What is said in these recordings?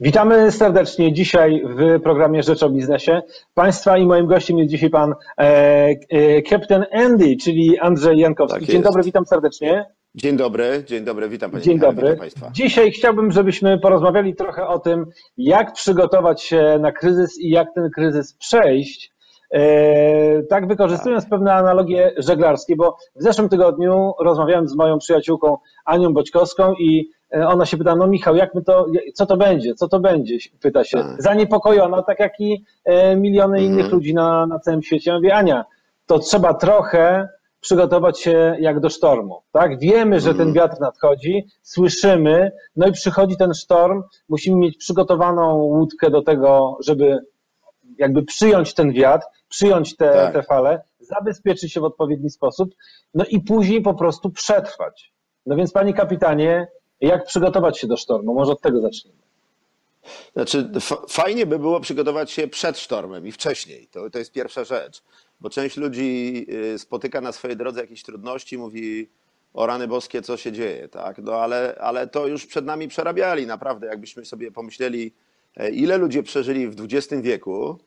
Witamy serdecznie dzisiaj w programie Rzecz o Biznesie. Państwa i moim gościem jest dzisiaj pan e, e, Captain Andy, czyli Andrzej Jankowski. Tak dzień dobry, witam serdecznie. Dzień dobry, dzień dobry, witam panie Dzień dobry. Witam państwa. Dzisiaj chciałbym, żebyśmy porozmawiali trochę o tym, jak przygotować się na kryzys i jak ten kryzys przejść. E, tak, wykorzystując pewne analogie żeglarskie, bo w zeszłym tygodniu rozmawiałem z moją przyjaciółką Anią Boćkowską i e, ona się pyta, no Michał, jak my to, co to będzie, co to będzie, pyta się, Tak. zaniepokojona, tak jak i e, miliony Mhm. innych ludzi na, na całym świecie. Ja mówię, Ania, to trzeba trochę przygotować się jak do sztormu. Tak? Wiemy, że ten wiatr nadchodzi, słyszymy, no i przychodzi ten sztorm, musimy mieć przygotowaną łódkę do tego, żeby jakby przyjąć ten wiatr, przyjąć te, Tak. te fale, zabezpieczyć się w odpowiedni sposób, no i później po prostu przetrwać. No więc panie kapitanie, jak przygotować się do sztormu? Może od tego zacznijmy. Znaczy, fajnie by było przygotować się przed sztormem i wcześniej. To, to jest pierwsza rzecz. Bo część ludzi y, spotyka na swojej drodze jakieś trudności, mówi o rany boskie, co się dzieje, tak? No ale, ale to już przed nami przerabiali, naprawdę. Jakbyśmy sobie pomyśleli, e, ile ludzie przeżyli w XX wieku,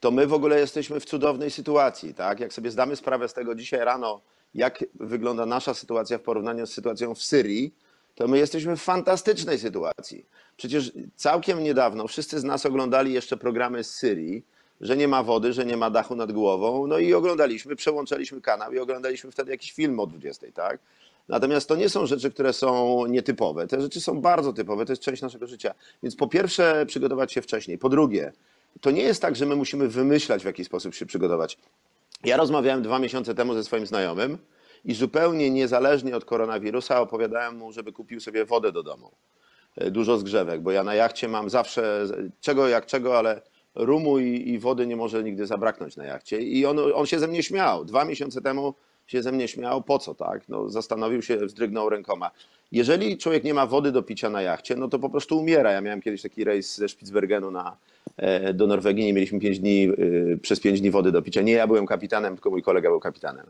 to my w ogóle jesteśmy w cudownej sytuacji, tak? Jak sobie zdamy sprawę z tego dzisiaj rano, jak wygląda nasza sytuacja w porównaniu z sytuacją w Syrii, to my jesteśmy w fantastycznej sytuacji. Przecież całkiem niedawno wszyscy z nas oglądali jeszcze programy z Syrii, że nie ma wody, że nie ma dachu nad głową, no i oglądaliśmy, przełączaliśmy kanał i oglądaliśmy wtedy jakiś film o 20, tak? Natomiast to nie są rzeczy, które są nietypowe. Te rzeczy są bardzo typowe, to jest część naszego życia. Więc po pierwsze, przygotować się wcześniej. Po drugie, to nie jest tak, że my musimy wymyślać, w jaki sposób się przygotować. Ja rozmawiałem dwa miesiące temu ze swoim znajomym i zupełnie niezależnie od koronawirusa opowiadałem mu, żeby kupił sobie wodę do domu. E, Dużo zgrzewek, bo ja na jachcie mam zawsze, czego jak czego, ale rumu i, i wody nie może nigdy zabraknąć na jachcie. I on, on się ze mnie śmiał. Dwa miesiące temu się ze mnie śmiał. Po co tak? No, zastanowił się, wzdrygnął rękoma. Jeżeli człowiek nie ma wody do picia na jachcie, no to po prostu umiera. Ja miałem kiedyś taki rejs ze Spitsbergenu na, e, do Norwegii, nie mieliśmy pięć dni, e, przez pięć dni wody do picia. Nie ja byłem kapitanem, tylko mój kolega był kapitanem.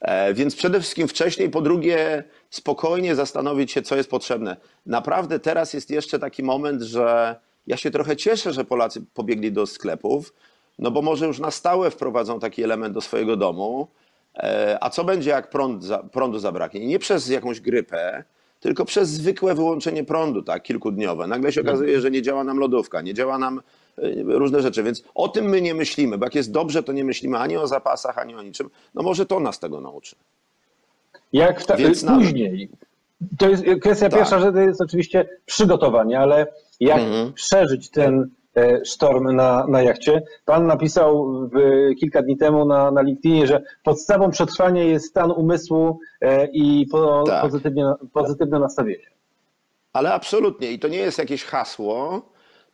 E, Więc przede wszystkim wcześniej, po drugie, spokojnie zastanowić się, co jest potrzebne. Naprawdę teraz jest jeszcze taki moment, że ja się trochę cieszę, że Polacy pobiegli do sklepów, no bo może już na stałe wprowadzą taki element do swojego domu. E, A co będzie, jak prąd, prądu zabraknie? Nie przez jakąś grypę, tylko przez zwykłe wyłączenie prądu, tak, kilkudniowe. Nagle się okazuje, że nie działa nam lodówka, nie działa nam różne rzeczy, więc o tym my nie myślimy, bo jak jest dobrze, to nie myślimy ani o zapasach, ani o niczym. No może to nas tego nauczy. Jak w ta, Więc później? To jest kwestia Tak. pierwsza, że to jest oczywiście przygotowanie, ale jak Mhm. przeżyć ten e, sztorm na, na jachcie? Pan napisał w, kilka dni temu na, na LinkedInie, że podstawą przetrwania jest stan umysłu e, i po, Tak. pozytywnie, pozytywne nastawienie. Ale absolutnie. I to nie jest jakieś hasło,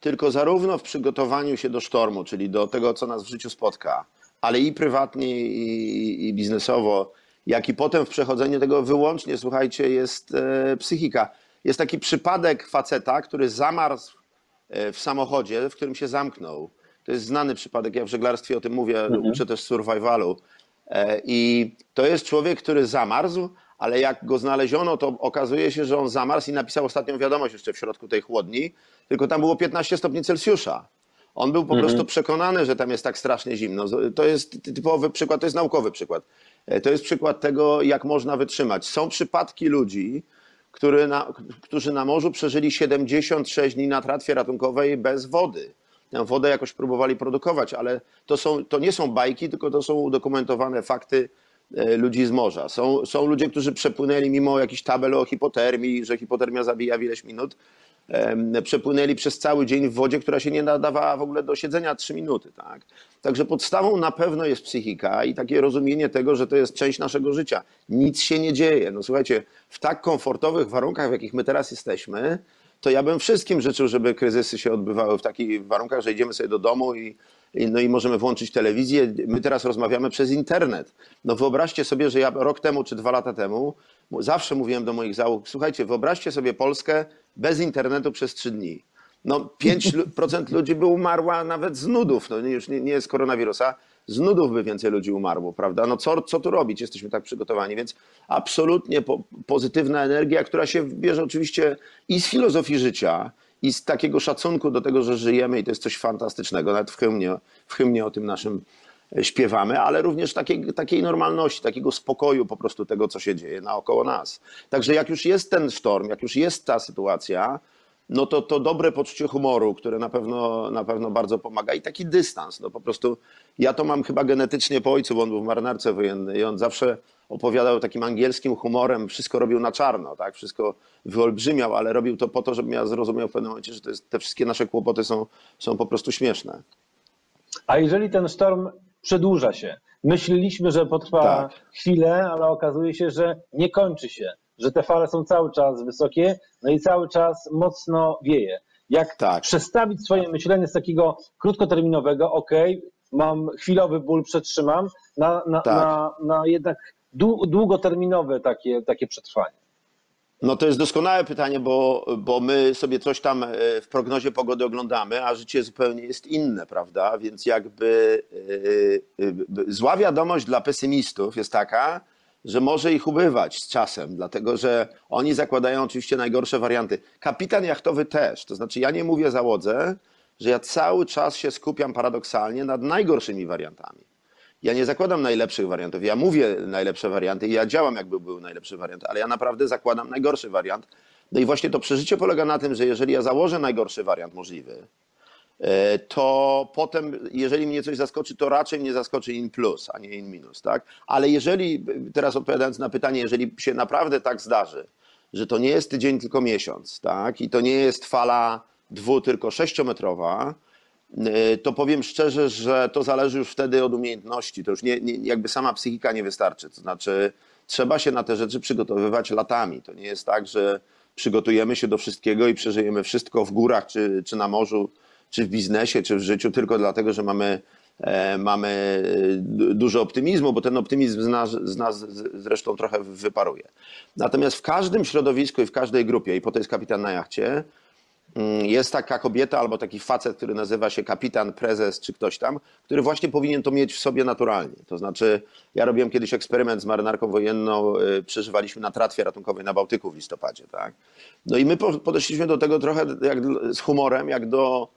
tylko zarówno w przygotowaniu się do sztormu, czyli do tego, co nas w życiu spotka, ale i prywatnie, i, i biznesowo, jak i potem w przechodzeniu tego wyłącznie, słuchajcie, jest e, psychika. Jest taki przypadek faceta, który zamarzł e, w samochodzie, w którym się zamknął. To jest znany przypadek, ja w żeglarstwie o tym mówię, uczę też survivalu. E, I to jest człowiek, który zamarzł, ale jak go znaleziono, to okazuje się, że on zamarzł i napisał ostatnią wiadomość jeszcze w środku tej chłodni, tylko tam było 15 stopni Celsjusza. On był po prostu przekonany, że tam jest tak strasznie zimno. To jest typowy przykład, to jest naukowy przykład. E, To jest przykład tego, jak można wytrzymać. Są przypadki ludzi, który na, którzy na morzu przeżyli 76 dni na tratwie ratunkowej bez wody. Tę wodę jakoś próbowali produkować, ale to, są, to nie są bajki, tylko to są udokumentowane fakty ludzi z morza. Są, są ludzie, którzy przepłynęli mimo jakichś tabel o hipotermii, że hipotermia zabija w ileś minut, przepłynęli przez cały dzień w wodzie, która się nie nadawała w ogóle do siedzenia 3 minuty. Tak? Także podstawą na pewno jest psychika i takie rozumienie tego, że to jest część naszego życia. Nic się nie dzieje. No słuchajcie, w tak komfortowych warunkach, w jakich my teraz jesteśmy, to ja bym wszystkim życzył, żeby kryzysy się odbywały w takich warunkach, że idziemy sobie do domu i, no i możemy włączyć telewizję. My teraz rozmawiamy przez internet. No wyobraźcie sobie, że ja rok temu czy dwa lata temu mu- zawsze mówiłem do moich załóg, słuchajcie, wyobraźcie sobie Polskę bez internetu przez trzy dni. No 5% ludzi by umarła nawet z nudów, no już nie, nie koronawirusa, z nudów by więcej ludzi umarło, prawda? No co, co tu robić? Jesteśmy tak przygotowani, więc absolutnie po, pozytywna energia, która się bierze oczywiście i z filozofii życia, i z takiego szacunku do tego, że żyjemy i to jest coś fantastycznego. Nawet w hymnie, w hymnie o tym naszym e, śpiewamy, ale również takiej, takiej normalności, takiego spokoju po prostu tego, co się dzieje naokoło nas. Także jak już jest ten sztorm, jak już jest ta sytuacja, no to to dobre poczucie humoru, które na pewno, na pewno bardzo pomaga i taki dystans. No po prostu ja to mam chyba genetycznie po ojcu, bo on był w marynarce wojennej i on zawsze opowiadał takim angielskim humorem, wszystko robił na czarno, tak? wszystko wyolbrzymiał, ale robił to po to, żebym ja zrozumiał w pewnym momencie, że jest, te wszystkie nasze kłopoty są, są po prostu śmieszne. A jeżeli ten sztorm przedłuża się, myśleliśmy, że potrwa tak. chwilę, ale okazuje się, że nie kończy się że te fale są cały czas wysokie, no i cały czas mocno wieje. Jak tak. przestawić swoje myślenie z takiego krótkoterminowego, ok, mam chwilowy ból, przetrzymam, na, na, tak. na, na jednak długoterminowe takie, takie przetrwanie? No to jest doskonałe pytanie, bo, bo my sobie coś tam e, w prognozie pogody oglądamy, a życie zupełnie jest inne, prawda? Więc jakby yy, yy, zła wiadomość dla pesymistów jest taka, że może ich ubywać z czasem, dlatego że oni zakładają oczywiście najgorsze warianty. Kapitan jachtowy też, to znaczy ja nie mówię załodze, że ja cały czas się skupiam paradoksalnie nad najgorszymi wariantami. Ja nie zakładam najlepszych wariantów, ja mówię najlepsze warianty i ja działam jakby był najlepszy wariant, ale ja naprawdę zakładam najgorszy wariant. No i właśnie to przeżycie polega na tym, że jeżeli ja założę najgorszy wariant możliwy, E, to potem, jeżeli mnie coś zaskoczy, to raczej mnie zaskoczy in plus, a nie in minus, tak? Ale jeżeli, teraz odpowiadając na pytanie, jeżeli się naprawdę tak zdarzy, że to nie jest tydzień, tylko miesiąc, tak? I to nie jest fala dwu, tylko sześciometrowa, to powiem szczerze, że to zależy już wtedy od umiejętności. To już nie, nie, jakby sama psychika nie wystarczy. To znaczy, trzeba się na te rzeczy przygotowywać latami. To nie jest tak, że przygotujemy się do wszystkiego i przeżyjemy wszystko w górach czy, czy na morzu czy w biznesie, czy w życiu, tylko dlatego, że mamy, e, mamy dużo optymizmu, bo ten optymizm z nas, z nas zresztą trochę wyparuje. Natomiast w każdym środowisku i w każdej grupie, i po to jest kapitan na jachcie, jest taka kobieta albo taki facet, który nazywa się kapitan, prezes czy ktoś tam, który właśnie powinien to mieć w sobie naturalnie. To znaczy, ja robiłem kiedyś eksperyment z marynarką wojenną, e, przeżywaliśmy na tratwie ratunkowej na Bałtyku w listopadzie. Tak? No i my podeszliśmy do tego trochę jak z humorem, jak do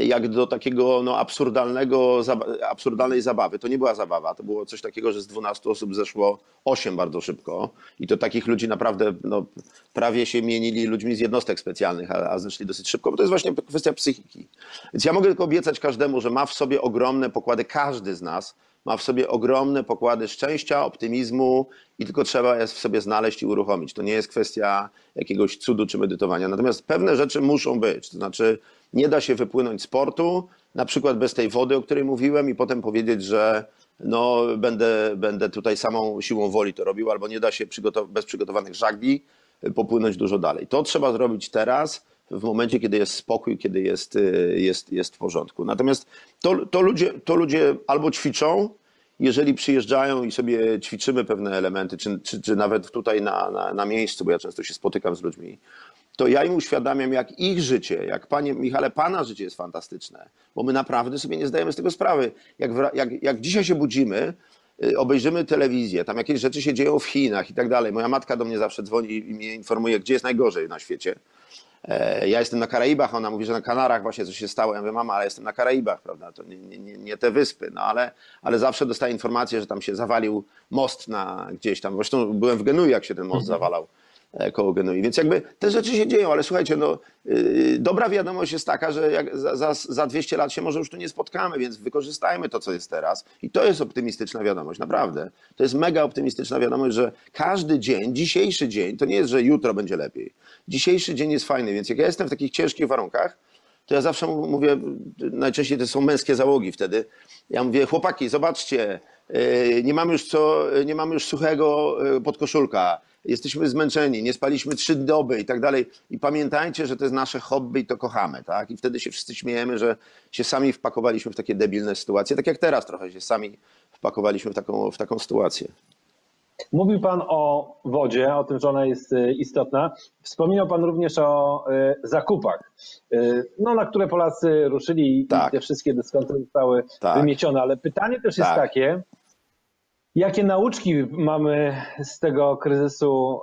jak do takiego no, absurdalnego, absurdalnej zabawy. To nie była zabawa, to było coś takiego, że z 12 osób zeszło 8 bardzo szybko i to takich ludzi naprawdę no, prawie się mienili ludźmi z jednostek specjalnych, a, a zeszli dosyć szybko, bo to jest właśnie kwestia psychiki. Więc ja mogę tylko obiecać każdemu, że ma w sobie ogromne pokłady, każdy z nas ma w sobie ogromne pokłady szczęścia, optymizmu i tylko trzeba je w sobie znaleźć i uruchomić. To nie jest kwestia jakiegoś cudu czy medytowania. Natomiast pewne rzeczy muszą być, to znaczy nie da się wypłynąć z portu, na przykład bez tej wody, o której mówiłem, i potem powiedzieć, że no, będę, będę tutaj samą siłą woli to robił, albo nie da się bez przygotowanych żagli popłynąć dużo dalej. To trzeba zrobić teraz, w momencie, kiedy jest spokój, kiedy jest, jest, jest w porządku. Natomiast to, to, ludzie, to ludzie albo ćwiczą, jeżeli przyjeżdżają i sobie ćwiczymy pewne elementy, czy, czy, czy nawet tutaj na, na, na miejscu, bo ja często się spotykam z ludźmi, to ja im uświadamiam, jak ich życie, jak panie Michale, pana życie jest fantastyczne, bo my naprawdę sobie nie zdajemy z tego sprawy. Jak, jak, jak dzisiaj się budzimy, y, obejrzymy telewizję, tam jakieś rzeczy się dzieją w Chinach i tak dalej. Moja matka do mnie zawsze dzwoni i mnie informuje, gdzie jest najgorzej na świecie. E, ja jestem na Karaibach, ona mówi, że na Kanarach właśnie coś się stało. Ja mówię, mama, ale jestem na Karaibach, prawda? To nie, nie, nie te wyspy, no ale, ale zawsze dostaję informację, że tam się zawalił most na gdzieś tam. Zresztą byłem w Genui, jak się ten most mhm. zawalał koło Genui. Więc jakby te rzeczy się dzieją, ale słuchajcie, no, yy, dobra wiadomość jest taka, że za, za, za 200 lat się może już tu nie spotkamy, więc wykorzystajmy to, co jest teraz. I to jest optymistyczna wiadomość, naprawdę. To jest mega optymistyczna wiadomość, że każdy dzień, dzisiejszy dzień, to nie jest, że jutro będzie lepiej. Dzisiejszy dzień jest fajny, więc jak ja jestem w takich ciężkich warunkach, to ja zawsze mówię, najczęściej to są męskie załogi wtedy. Ja mówię, chłopaki, zobaczcie, yy, nie mamy już co, nie mamy już suchego yy, podkoszulka jesteśmy zmęczeni, nie spaliśmy trzy doby i tak dalej. I pamiętajcie, że to jest nasze hobby i to kochamy, tak? I wtedy się wszyscy śmiejemy, że się sami wpakowaliśmy w takie debilne sytuacje, tak jak teraz trochę się sami wpakowaliśmy w taką, w taką sytuację. Mówił Pan o wodzie, o tym, że ona jest y, istotna. Wspominał Pan również o y, zakupach, y, no, na które Polacy ruszyli tak. i te wszystkie dyskonty zostały tak. wymiecione. Ale pytanie też tak. jest takie, Jakie nauczki mamy z tego kryzysu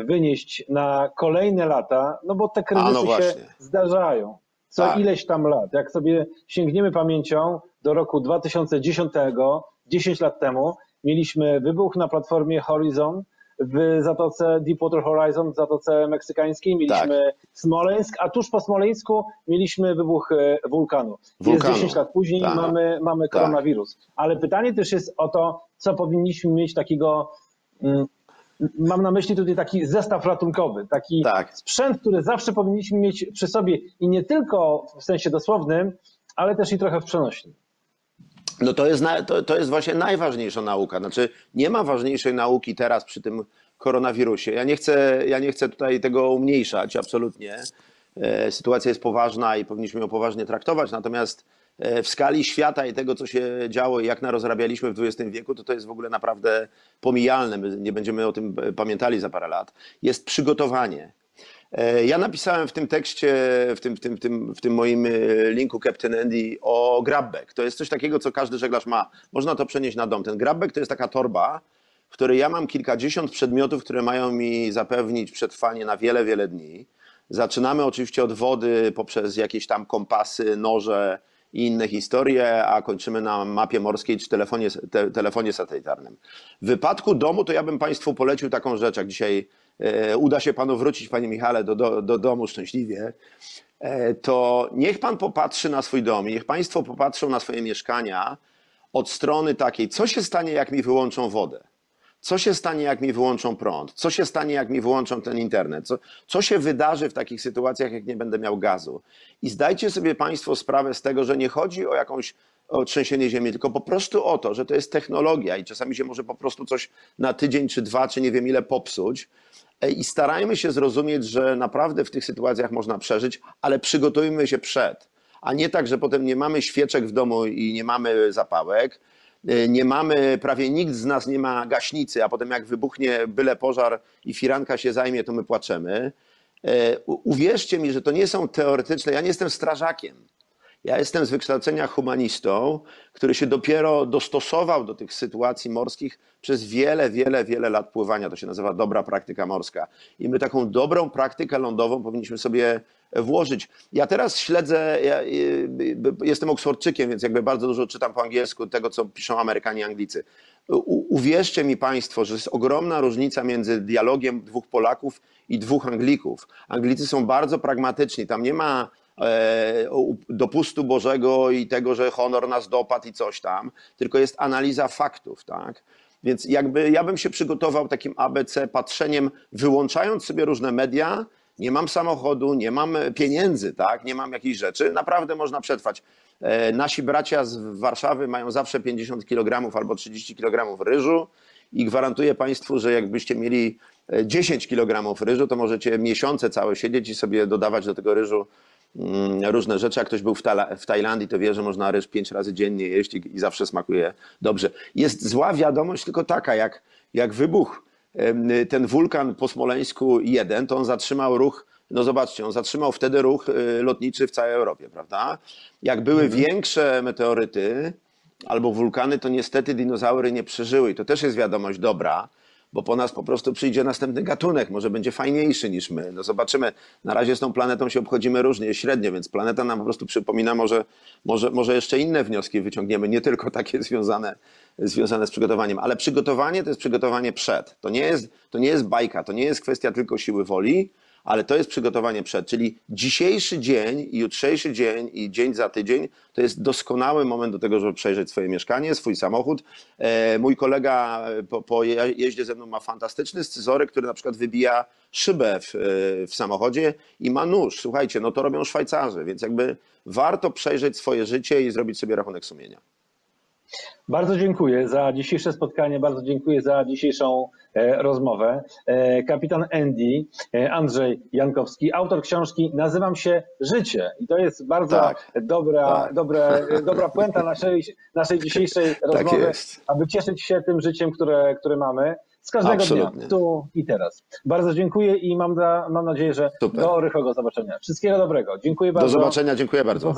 y, wynieść na kolejne lata? No bo te kryzysy no się zdarzają co tak. ileś tam lat. Jak sobie sięgniemy pamięcią do roku 2010, 10 lat temu, mieliśmy wybuch na platformie Horizon w Zatoce Deepwater Horizon, w Zatoce Meksykańskiej, mieliśmy tak. Smoleńsk, a tuż po Smoleńsku mieliśmy wybuch wulkanu. wulkanu. Jest 10 lat później tak. mamy, mamy tak. koronawirus. Ale pytanie też jest o to, co powinniśmy mieć takiego mm, Mam na myśli tutaj taki zestaw ratunkowy, taki tak. sprzęt, który zawsze powinniśmy mieć przy sobie i nie tylko w sensie dosłownym, ale też i trochę w przenośni. No to jest, to, to jest właśnie najważniejsza nauka. Znaczy, nie ma ważniejszej nauki teraz przy tym koronawirusie. Ja nie chcę, ja nie chcę tutaj tego umniejszać, absolutnie. E, sytuacja jest poważna i powinniśmy ją poważnie traktować, natomiast w skali świata i tego, co się działo i jak narozrabialiśmy w XX wieku, to to jest w ogóle naprawdę pomijalne. My nie będziemy o tym e, pamiętali za parę lat. Jest przygotowanie. Ja napisałem w tym tekście, w tym, w tym, w tym, w tym moim linku Captain Andy o grabback. To jest coś takiego, co każdy żeglarz ma. Można to przenieść na dom. Ten grabback to jest taka torba, w której ja mam kilkadziesiąt przedmiotów, które mają mi zapewnić przetrwanie na wiele, wiele dni. Zaczynamy oczywiście od wody poprzez jakieś tam kompasy, noże i inne historie, a kończymy na mapie morskiej czy telefonie, te, telefonie satelitarnym. W wypadku domu to ja bym Państwu polecił taką rzecz, jak dzisiaj e, uda się Panu wrócić, Panie Michale, do, do, do domu szczęśliwie, e, to niech Pan popatrzy na swój dom, niech Państwo popatrzą na swoje mieszkania od strony takiej, co się stanie, jak mi wyłączą wodę. Co się stanie, jak mi wyłączą prąd? Co się stanie, jak mi wyłączą ten internet? Co, co się wydarzy w takich sytuacjach, jak nie będę miał gazu? I zdajcie sobie Państwo sprawę z tego, że nie chodzi o jakąś o trzęsienie ziemi, tylko po prostu o to, że to jest technologia i czasami się może po prostu coś na tydzień czy dwa, czy nie wiem ile popsuć. E, I starajmy się zrozumieć, że naprawdę w tych sytuacjach można przeżyć, ale przygotujmy się przed. A nie tak, że potem nie mamy świeczek w domu i nie mamy zapałek, nie mamy, prawie nikt z nas nie ma gaśnicy, a potem jak wybuchnie byle pożar i firanka się zajmie, to my płaczemy. Y, uwierzcie mi, że to nie są teoretyczne, ja nie jestem strażakiem. Ja jestem z wykształcenia humanistą, który się dopiero dostosował do tych sytuacji morskich przez wiele, wiele, wiele lat pływania. To się nazywa dobra praktyka morska. I my taką dobrą praktykę lądową powinniśmy sobie włożyć. Ja teraz śledzę, ja jestem Oksfordczykiem, więc jakby bardzo dużo czytam po angielsku tego, co piszą Amerykanie i Anglicy. U, uwierzcie mi Państwo, że jest ogromna różnica między dialogiem dwóch Polaków i dwóch Anglików. Anglicy są bardzo pragmatyczni, tam nie ma dopustu Bożego i tego, że honor nas dopadł i coś tam, tylko jest analiza faktów, tak? Więc jakby ja bym się przygotował takim ABC patrzeniem, wyłączając sobie różne media, nie mam samochodu, nie mam pieniędzy, tak, nie mam jakichś rzeczy, naprawdę można przetrwać. E, nasi bracia z Warszawy mają zawsze 50 kg albo 30 kg ryżu i gwarantuję Państwu, że jakbyście mieli 10 e, kg ryżu, to możecie miesiące całe siedzieć i sobie dodawać do tego ryżu różne rzeczy. Jak ktoś był w, w Tajlandii, to wie, że można ryż 5 razy dziennie jeść i, i zawsze smakuje dobrze. Jest zła wiadomość tylko taka, jak, jak wybuch ten wulkan po Smoleńsku 1, to on zatrzymał ruch, no zobaczcie, on zatrzymał wtedy ruch y, lotniczy w całej Europie, prawda? Jak były mhm. większe meteoryty albo wulkany, to niestety dinozaury nie przeżyły i to też jest wiadomość dobra, bo po nas po prostu przyjdzie następny gatunek, może będzie fajniejszy niż my. No zobaczymy, na razie z tą planetą się obchodzimy różnie, średnio, więc planeta nam po prostu przypomina, może, może, może jeszcze inne wnioski wyciągniemy, nie tylko takie związane, związane z przygotowaniem, ale przygotowanie to jest przygotowanie przed. To nie jest, to nie jest bajka, to nie jest kwestia tylko siły woli, ale to jest przygotowanie przed, czyli dzisiejszy dzień jutrzejszy dzień i dzień za tydzień to jest doskonały moment do tego, żeby przejrzeć swoje mieszkanie, swój samochód. E, mój kolega e, po, po jeździe ze mną ma fantastyczny scyzoryk, który na przykład wybija szybę w, e, w samochodzie i ma nóż. Słuchajcie, no to robią Szwajcarzy, więc jakby warto przejrzeć swoje życie i zrobić sobie rachunek sumienia. Bardzo dziękuję za dzisiejsze spotkanie, bardzo dziękuję za dzisiejszą e, rozmowę. E, kapitan Andy, e, Andrzej Jankowski, autor książki Nazywam się Życie. I to jest bardzo tak, dobra, tak. Dobre, dobra puenta naszej, naszej dzisiejszej tak rozmowy, aby cieszyć się tym życiem, które, które mamy z każdego Absolutnie. dnia, tu i teraz. Bardzo dziękuję i mam, da, mam nadzieję, że Super. do rychłego zobaczenia. Wszystkiego dobrego. Dziękuję bardzo. Do zobaczenia, dziękuję bardzo.